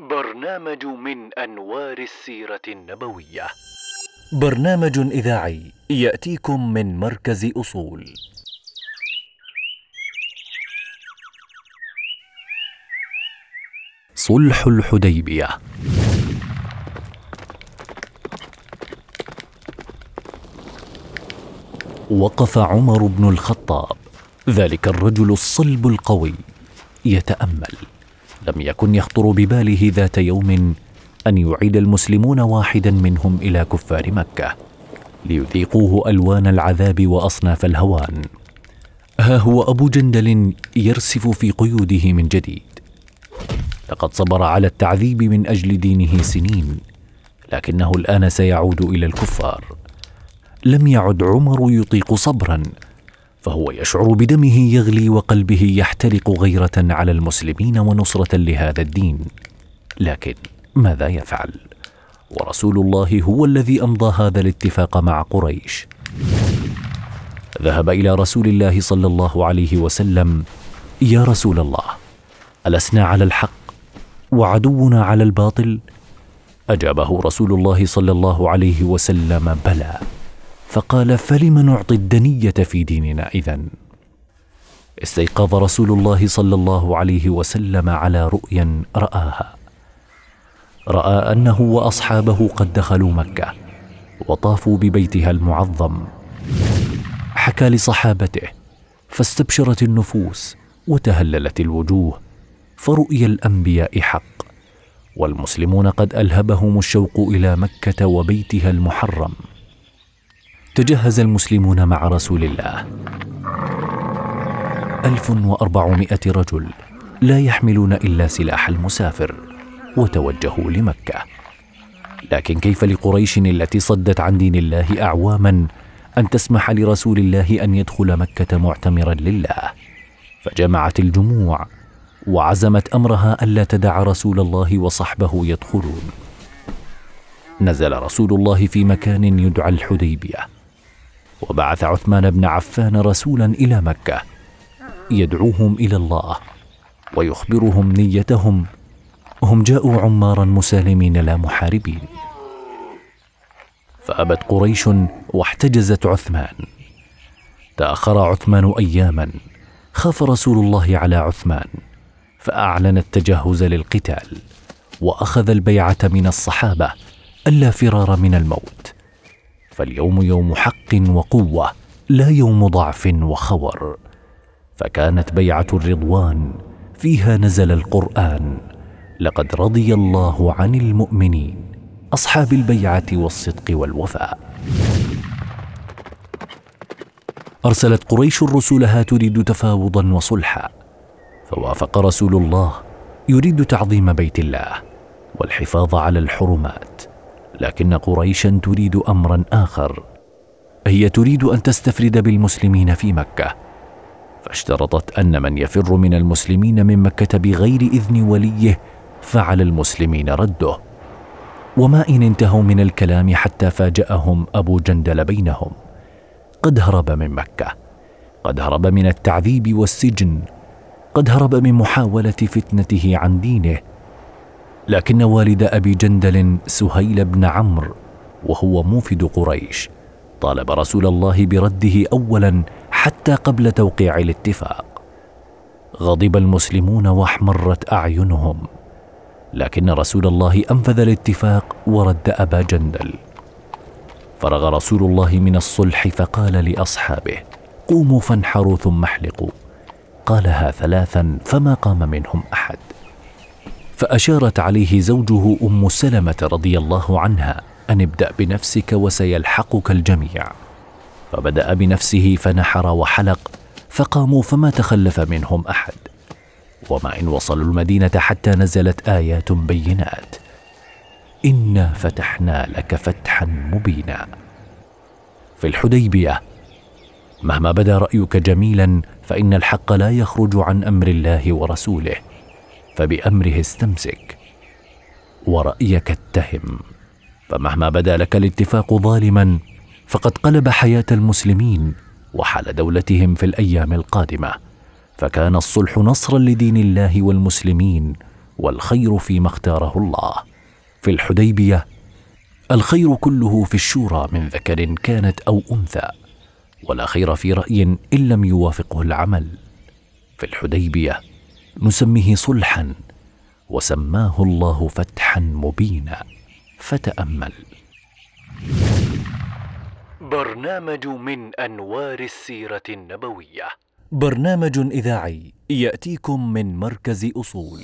برنامج من أنوار السيرة النبوية. برنامج إذاعي يأتيكم من مركز أصول. صلح الحديبية. وقف عمر بن الخطاب. ذلك الرجل الصلب القوي. يتأمل. لم يكن يخطر بباله ذات يوم أن يعيد المسلمون واحدا منهم إلى كفار مكة ليذيقوه ألوان العذاب وأصناف الهوان. ها هو أبو جندل يرسف في قيوده من جديد. لقد صبر على التعذيب من أجل دينه سنين لكنه الآن سيعود إلى الكفار. لم يعد عمر يطيق صبرا فهو يشعر بدمه يغلي وقلبه يحترق غيرة على المسلمين ونصرة لهذا الدين. لكن ماذا يفعل؟ ورسول الله هو الذي أمضى هذا الاتفاق مع قريش. ذهب إلى رسول الله صلى الله عليه وسلم يا رسول الله ألسنا على الحق وعدونا على الباطل؟ أجابه رسول الله صلى الله عليه وسلم بلى. فقال فلم نعطي الدنية في ديننا اذا استيقظ رسول الله صلى الله عليه وسلم على رؤيا رآها. رأى أنه وأصحابه قد دخلوا مكة وطافوا ببيتها المعظم. حكى لصحابته فاستبشرت النفوس وتهللت الوجوه فرؤيا الأنبياء حق والمسلمون قد ألهبهم الشوق إلى مكة وبيتها المحرم. تجهز المسلمون مع رسول الله. ألف وأربعمائة رجل لا يحملون إلا سلاح المسافر وتوجهوا لمكة. لكن كيف لقريش التي صدت عن دين الله أعواما أن تسمح لرسول الله أن يدخل مكة معتمرا لله؟ فجمعت الجموع وعزمت أمرها ألا تدع رسول الله وصحبه يدخلون. نزل رسول الله في مكان يدعى الحديبية. وبعث عثمان بن عفان رسولا إلى مكة. يدعوهم إلى الله ويخبرهم نيتهم. هم جاءوا عمارا مسالمين لا محاربين. فأبت قريش واحتجزت عثمان. تأخر عثمان اياما. خاف رسول الله على عثمان فأعلن التجهز للقتال وأخذ البيعة من الصحابة ألا فرار من الموت. فاليوم يوم حق وقوة لا يوم ضعف وخور. فكانت بيعة الرضوان فيها نزل القرآن لقد رضي الله عن المؤمنين أصحاب البيعة والصدق والوفاء. أرسلت قريش رسلها تريد تفاوضا وصلحا. فوافق رسول الله يريد تعظيم بيت الله والحفاظ على الحرمات. لكن قريشا تريد أمرا آخر. هي تريد أن تستفرد بالمسلمين في مكة. فاشترطت أن من يفر من المسلمين من مكة بغير إذن وليه فعلى المسلمين رده. وما إن انتهوا من الكلام حتى فاجأهم أبو جندل بينهم. قد هرب من مكة. قد هرب من التعذيب والسجن. قد هرب من محاولة فتنته عن دينه. لكن والد أبي جندل سهيل بن عمرو وهو موفد قريش طالب رسول الله برده اولا حتى قبل توقيع الاتفاق. غضب المسلمون واحمرت أعينهم لكن رسول الله أنفذ الاتفاق ورد أبا جندل. فرغ رسول الله من الصلح فقال لأصحابه قوموا فانحروا ثم احلقوا. قالها ثلاثا فما قام منهم أحد. فأشارت عليه زوجه أم سلمة رضي الله عنها أن ابدأ بنفسك وسيلحقك الجميع. فبدأ بنفسه فنحر وحلق فقاموا فما تخلف منهم أحد. وما إن وصلوا المدينة حتى نزلت آيات بينات. إنا فتحنا لك فتحا مبينا. في الحديبية مهما بدا رأيك جميلا فإن الحق لا يخرج عن أمر الله ورسوله. فبأمره استمسك ورأيك اتهم. فمهما بدا لك الاتفاق ظالما فقد قلب حياة المسلمين وحال دولتهم في الأيام القادمة. فكان الصلح نصرا لدين الله والمسلمين والخير فيما اختاره الله. في الحديبية الخير كله في الشورى من ذكر كانت أو أنثى ولا خير في رأي إن لم يوافقه العمل. في الحديبية نسميه صلحا وسماه الله فتحا مبينا. فتأمل. برنامج من أنوار السيرة النبوية. برنامج إذاعي يأتيكم من مركز أصول.